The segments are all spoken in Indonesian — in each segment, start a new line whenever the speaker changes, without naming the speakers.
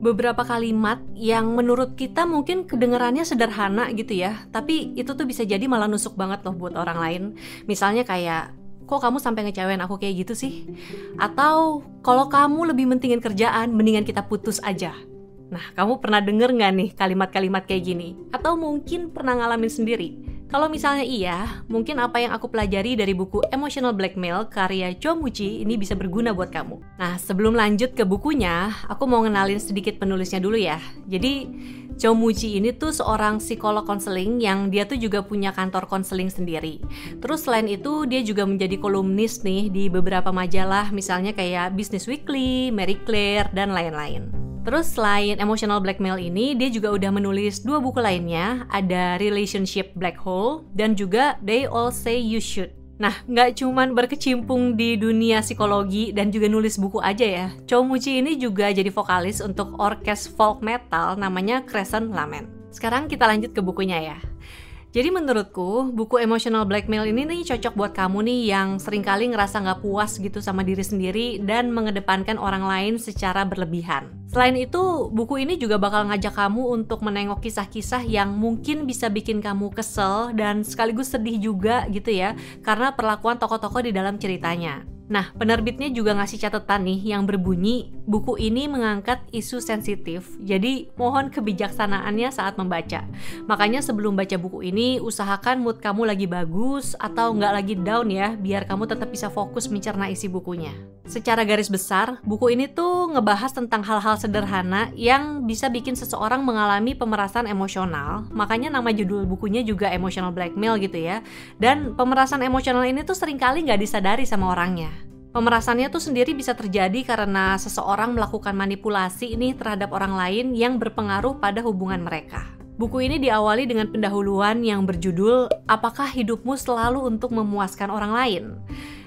beberapa kalimat yang menurut kita mungkin kedengarannya sederhana gitu ya, tapi itu tuh bisa jadi malah nusuk banget loh buat orang lain. Misalnya kayak, kok kamu sampai ngecewain aku kayak gitu sih? Atau kalau kamu lebih mentingin kerjaan, mendingan kita putus aja. Nah, kamu pernah denger nggak nih kalimat-kalimat kayak gini? Atau mungkin pernah ngalamin sendiri? Kalau misalnya iya, mungkin apa yang aku pelajari dari buku Emotional Blackmail karya Cho Muji ini bisa berguna buat kamu. Nah, sebelum lanjut ke bukunya, aku mau ngenalin sedikit penulisnya dulu ya. Jadi, Cho Muji ini tuh seorang psikolog konseling yang dia tuh juga punya kantor konseling sendiri. Terus selain itu dia juga menjadi kolumnis nih di beberapa majalah misalnya kayak Business Weekly, Marie Claire, dan lain-lain. Terus selain emotional blackmail ini, dia juga udah menulis dua buku lainnya, ada Relationship Black Hole dan juga They All Say You Should. Nah, nggak cuman berkecimpung di dunia psikologi dan juga nulis buku aja ya. Chow Muji ini juga jadi vokalis untuk orkes folk metal namanya Crescent Lament. Sekarang kita lanjut ke bukunya ya. Jadi menurutku, buku Emotional Blackmail ini nih cocok buat kamu nih yang sering kali ngerasa nggak puas gitu sama diri sendiri dan mengedepankan orang lain secara berlebihan. Selain itu, buku ini juga bakal ngajak kamu untuk menengok kisah-kisah yang mungkin bisa bikin kamu kesel dan sekaligus sedih juga gitu ya, karena perlakuan tokoh-tokoh di dalam ceritanya. Nah, penerbitnya juga ngasih catatan nih yang berbunyi, buku ini mengangkat isu sensitif, jadi mohon kebijaksanaannya saat membaca. Makanya sebelum baca buku ini, usahakan mood kamu lagi bagus atau nggak lagi down ya, biar kamu tetap bisa fokus mencerna isi bukunya. Secara garis besar, buku ini tuh ngebahas tentang hal-hal sederhana yang bisa bikin seseorang mengalami pemerasan emosional. Makanya nama judul bukunya juga emotional blackmail gitu ya. Dan pemerasan emosional ini tuh sering kali nggak disadari sama orangnya. Pemerasannya tuh sendiri bisa terjadi karena seseorang melakukan manipulasi ini terhadap orang lain yang berpengaruh pada hubungan mereka. Buku ini diawali dengan pendahuluan yang berjudul "Apakah hidupmu selalu untuk memuaskan orang lain?"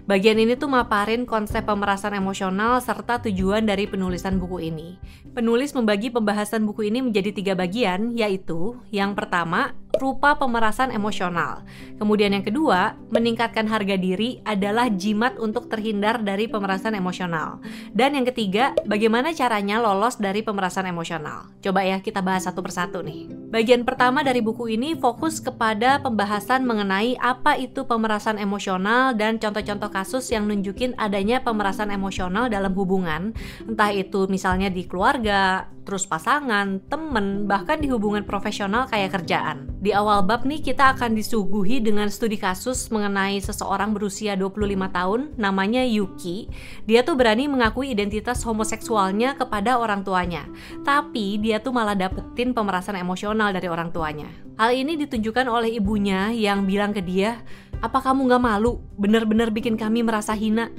Bagian ini tuh maparin konsep pemerasan emosional serta tujuan dari penulisan buku ini. Penulis membagi pembahasan buku ini menjadi tiga bagian, yaitu yang pertama, rupa pemerasan emosional. Kemudian yang kedua, meningkatkan harga diri adalah jimat untuk terhindar dari pemerasan emosional. Dan yang ketiga, bagaimana caranya lolos dari pemerasan emosional. Coba ya kita bahas satu persatu nih. Bagian pertama dari buku ini fokus kepada pembahasan mengenai apa itu pemerasan emosional dan contoh-contoh kasus yang nunjukin adanya pemerasan emosional dalam hubungan, entah itu misalnya di keluarga, terus pasangan, temen, bahkan di hubungan profesional kayak kerjaan. Di awal bab nih kita akan disuguhi dengan studi kasus mengenai seseorang berusia 25 tahun namanya Yuki. Dia tuh berani mengakui identitas homoseksualnya kepada orang tuanya. Tapi dia tuh malah dapetin pemerasan emosional dari orang tuanya. Hal ini ditunjukkan oleh ibunya yang bilang ke dia, apa kamu gak malu? Bener-bener bikin kami merasa hina.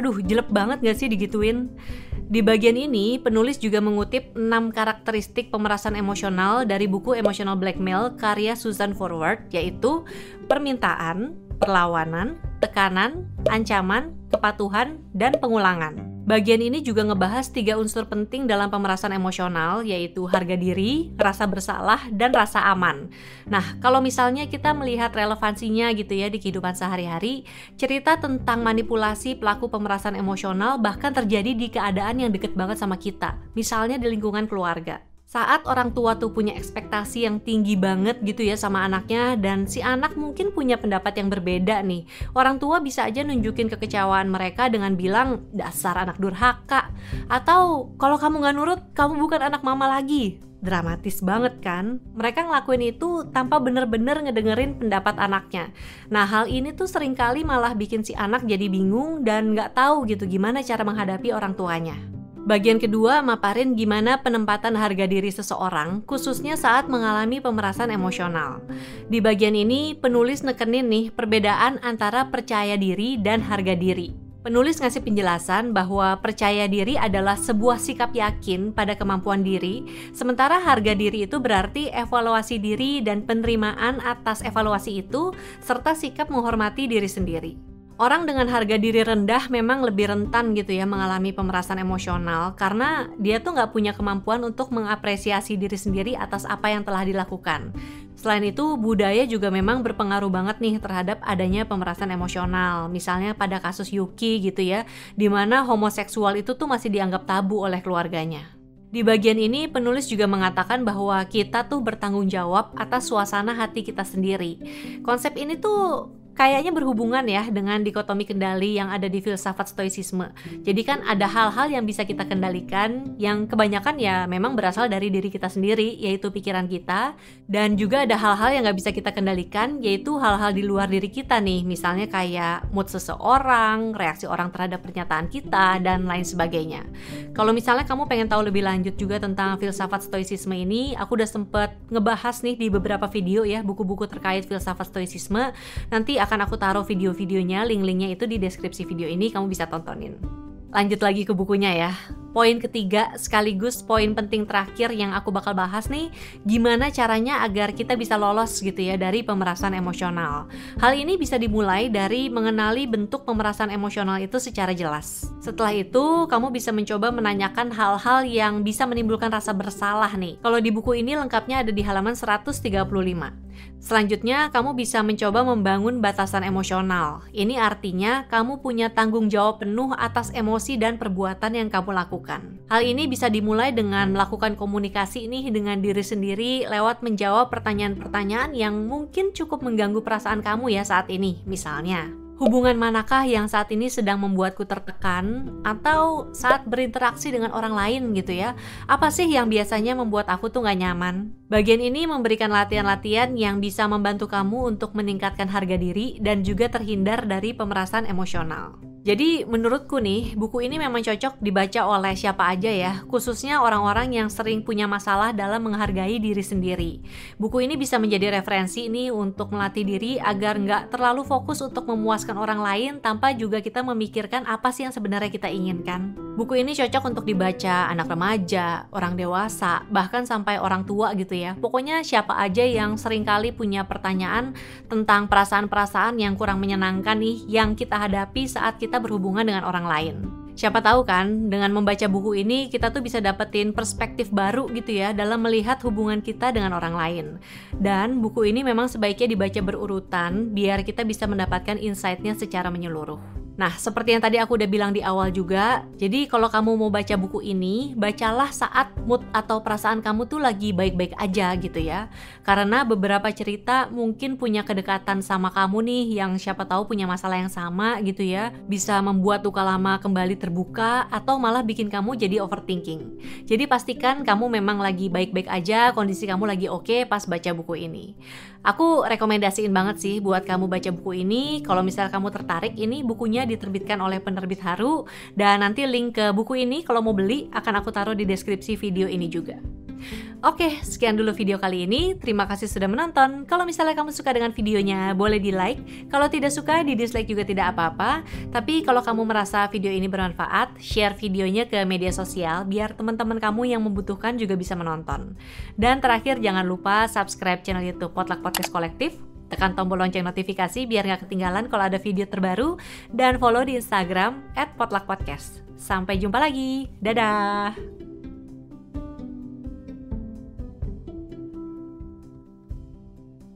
Aduh, jelek banget gak sih digituin? Di bagian ini, penulis juga mengutip 6 karakteristik pemerasan emosional dari buku Emotional Blackmail karya Susan Forward, yaitu permintaan, perlawanan, tekanan, ancaman, kepatuhan, dan pengulangan. Bagian ini juga ngebahas tiga unsur penting dalam pemerasan emosional, yaitu harga diri, rasa bersalah, dan rasa aman. Nah, kalau misalnya kita melihat relevansinya gitu ya di kehidupan sehari-hari, cerita tentang manipulasi pelaku pemerasan emosional bahkan terjadi di keadaan yang deket banget sama kita, misalnya di lingkungan keluarga saat orang tua tuh punya ekspektasi yang tinggi banget gitu ya sama anaknya dan si anak mungkin punya pendapat yang berbeda nih. Orang tua bisa aja nunjukin kekecewaan mereka dengan bilang dasar anak durhaka atau kalau kamu nggak nurut kamu bukan anak mama lagi. Dramatis banget kan? Mereka ngelakuin itu tanpa bener-bener ngedengerin pendapat anaknya. Nah hal ini tuh sering kali malah bikin si anak jadi bingung dan nggak tahu gitu gimana cara menghadapi orang tuanya. Bagian kedua maparin gimana penempatan harga diri seseorang khususnya saat mengalami pemerasan emosional. Di bagian ini penulis nekenin nih perbedaan antara percaya diri dan harga diri. Penulis ngasih penjelasan bahwa percaya diri adalah sebuah sikap yakin pada kemampuan diri, sementara harga diri itu berarti evaluasi diri dan penerimaan atas evaluasi itu, serta sikap menghormati diri sendiri. Orang dengan harga diri rendah memang lebih rentan gitu ya mengalami pemerasan emosional karena dia tuh nggak punya kemampuan untuk mengapresiasi diri sendiri atas apa yang telah dilakukan. Selain itu, budaya juga memang berpengaruh banget nih terhadap adanya pemerasan emosional. Misalnya pada kasus Yuki gitu ya, di mana homoseksual itu tuh masih dianggap tabu oleh keluarganya. Di bagian ini, penulis juga mengatakan bahwa kita tuh bertanggung jawab atas suasana hati kita sendiri. Konsep ini tuh kayaknya berhubungan ya dengan dikotomi kendali yang ada di filsafat stoicisme. Jadi kan ada hal-hal yang bisa kita kendalikan yang kebanyakan ya memang berasal dari diri kita sendiri, yaitu pikiran kita. Dan juga ada hal-hal yang nggak bisa kita kendalikan, yaitu hal-hal di luar diri kita nih. Misalnya kayak mood seseorang, reaksi orang terhadap pernyataan kita, dan lain sebagainya. Kalau misalnya kamu pengen tahu lebih lanjut juga tentang filsafat stoicisme ini, aku udah sempet ngebahas nih di beberapa video ya, buku-buku terkait filsafat stoicisme. Nanti akan aku taruh video-videonya, link-linknya itu di deskripsi video ini, kamu bisa tontonin. Lanjut lagi ke bukunya ya. Poin ketiga sekaligus poin penting terakhir yang aku bakal bahas nih, gimana caranya agar kita bisa lolos gitu ya dari pemerasan emosional. Hal ini bisa dimulai dari mengenali bentuk pemerasan emosional itu secara jelas. Setelah itu, kamu bisa mencoba menanyakan hal-hal yang bisa menimbulkan rasa bersalah nih. Kalau di buku ini lengkapnya ada di halaman 135. Selanjutnya, kamu bisa mencoba membangun batasan emosional. Ini artinya kamu punya tanggung jawab penuh atas emosi dan perbuatan yang kamu lakukan. Hal ini bisa dimulai dengan melakukan komunikasi ini dengan diri sendiri lewat menjawab pertanyaan-pertanyaan yang mungkin cukup mengganggu perasaan kamu ya saat ini. Misalnya, hubungan manakah yang saat ini sedang membuatku tertekan atau saat berinteraksi dengan orang lain gitu ya? Apa sih yang biasanya membuat aku tuh gak nyaman? Bagian ini memberikan latihan-latihan yang bisa membantu kamu untuk meningkatkan harga diri dan juga terhindar dari pemerasan emosional jadi menurutku nih, buku ini memang cocok dibaca oleh siapa aja ya, khususnya orang-orang yang sering punya masalah dalam menghargai diri sendiri. Buku ini bisa menjadi referensi nih untuk melatih diri agar nggak terlalu fokus untuk memuaskan orang lain tanpa juga kita memikirkan apa sih yang sebenarnya kita inginkan. Buku ini cocok untuk dibaca anak remaja, orang dewasa, bahkan sampai orang tua gitu ya. Pokoknya siapa aja yang sering kali punya pertanyaan tentang perasaan-perasaan yang kurang menyenangkan nih yang kita hadapi saat kita kita berhubungan dengan orang lain. Siapa tahu kan, dengan membaca buku ini kita tuh bisa dapetin perspektif baru gitu ya dalam melihat hubungan kita dengan orang lain. Dan buku ini memang sebaiknya dibaca berurutan biar kita bisa mendapatkan insight-nya secara menyeluruh. Nah, seperti yang tadi aku udah bilang di awal juga, jadi kalau kamu mau baca buku ini, bacalah saat mood atau perasaan kamu tuh lagi baik-baik aja gitu ya. Karena beberapa cerita mungkin punya kedekatan sama kamu nih yang siapa tahu punya masalah yang sama gitu ya, bisa membuat luka lama kembali terbuka atau malah bikin kamu jadi overthinking. Jadi pastikan kamu memang lagi baik-baik aja, kondisi kamu lagi oke okay pas baca buku ini. Aku rekomendasiin banget sih buat kamu baca buku ini. Kalau misal kamu tertarik, ini bukunya diterbitkan oleh penerbit Haru. Dan nanti link ke buku ini kalau mau beli akan aku taruh di deskripsi video ini juga. Oke, sekian dulu video kali ini. Terima kasih sudah menonton. Kalau misalnya kamu suka dengan videonya, boleh di like. Kalau tidak suka, di dislike juga tidak apa-apa. Tapi kalau kamu merasa video ini bermanfaat, share videonya ke media sosial biar teman-teman kamu yang membutuhkan juga bisa menonton. Dan terakhir, jangan lupa subscribe channel YouTube Potluck Podcast Kolektif. Tekan tombol lonceng notifikasi biar nggak ketinggalan kalau ada video terbaru. Dan follow di Instagram at Potluck Podcast. Sampai jumpa lagi. Dadah!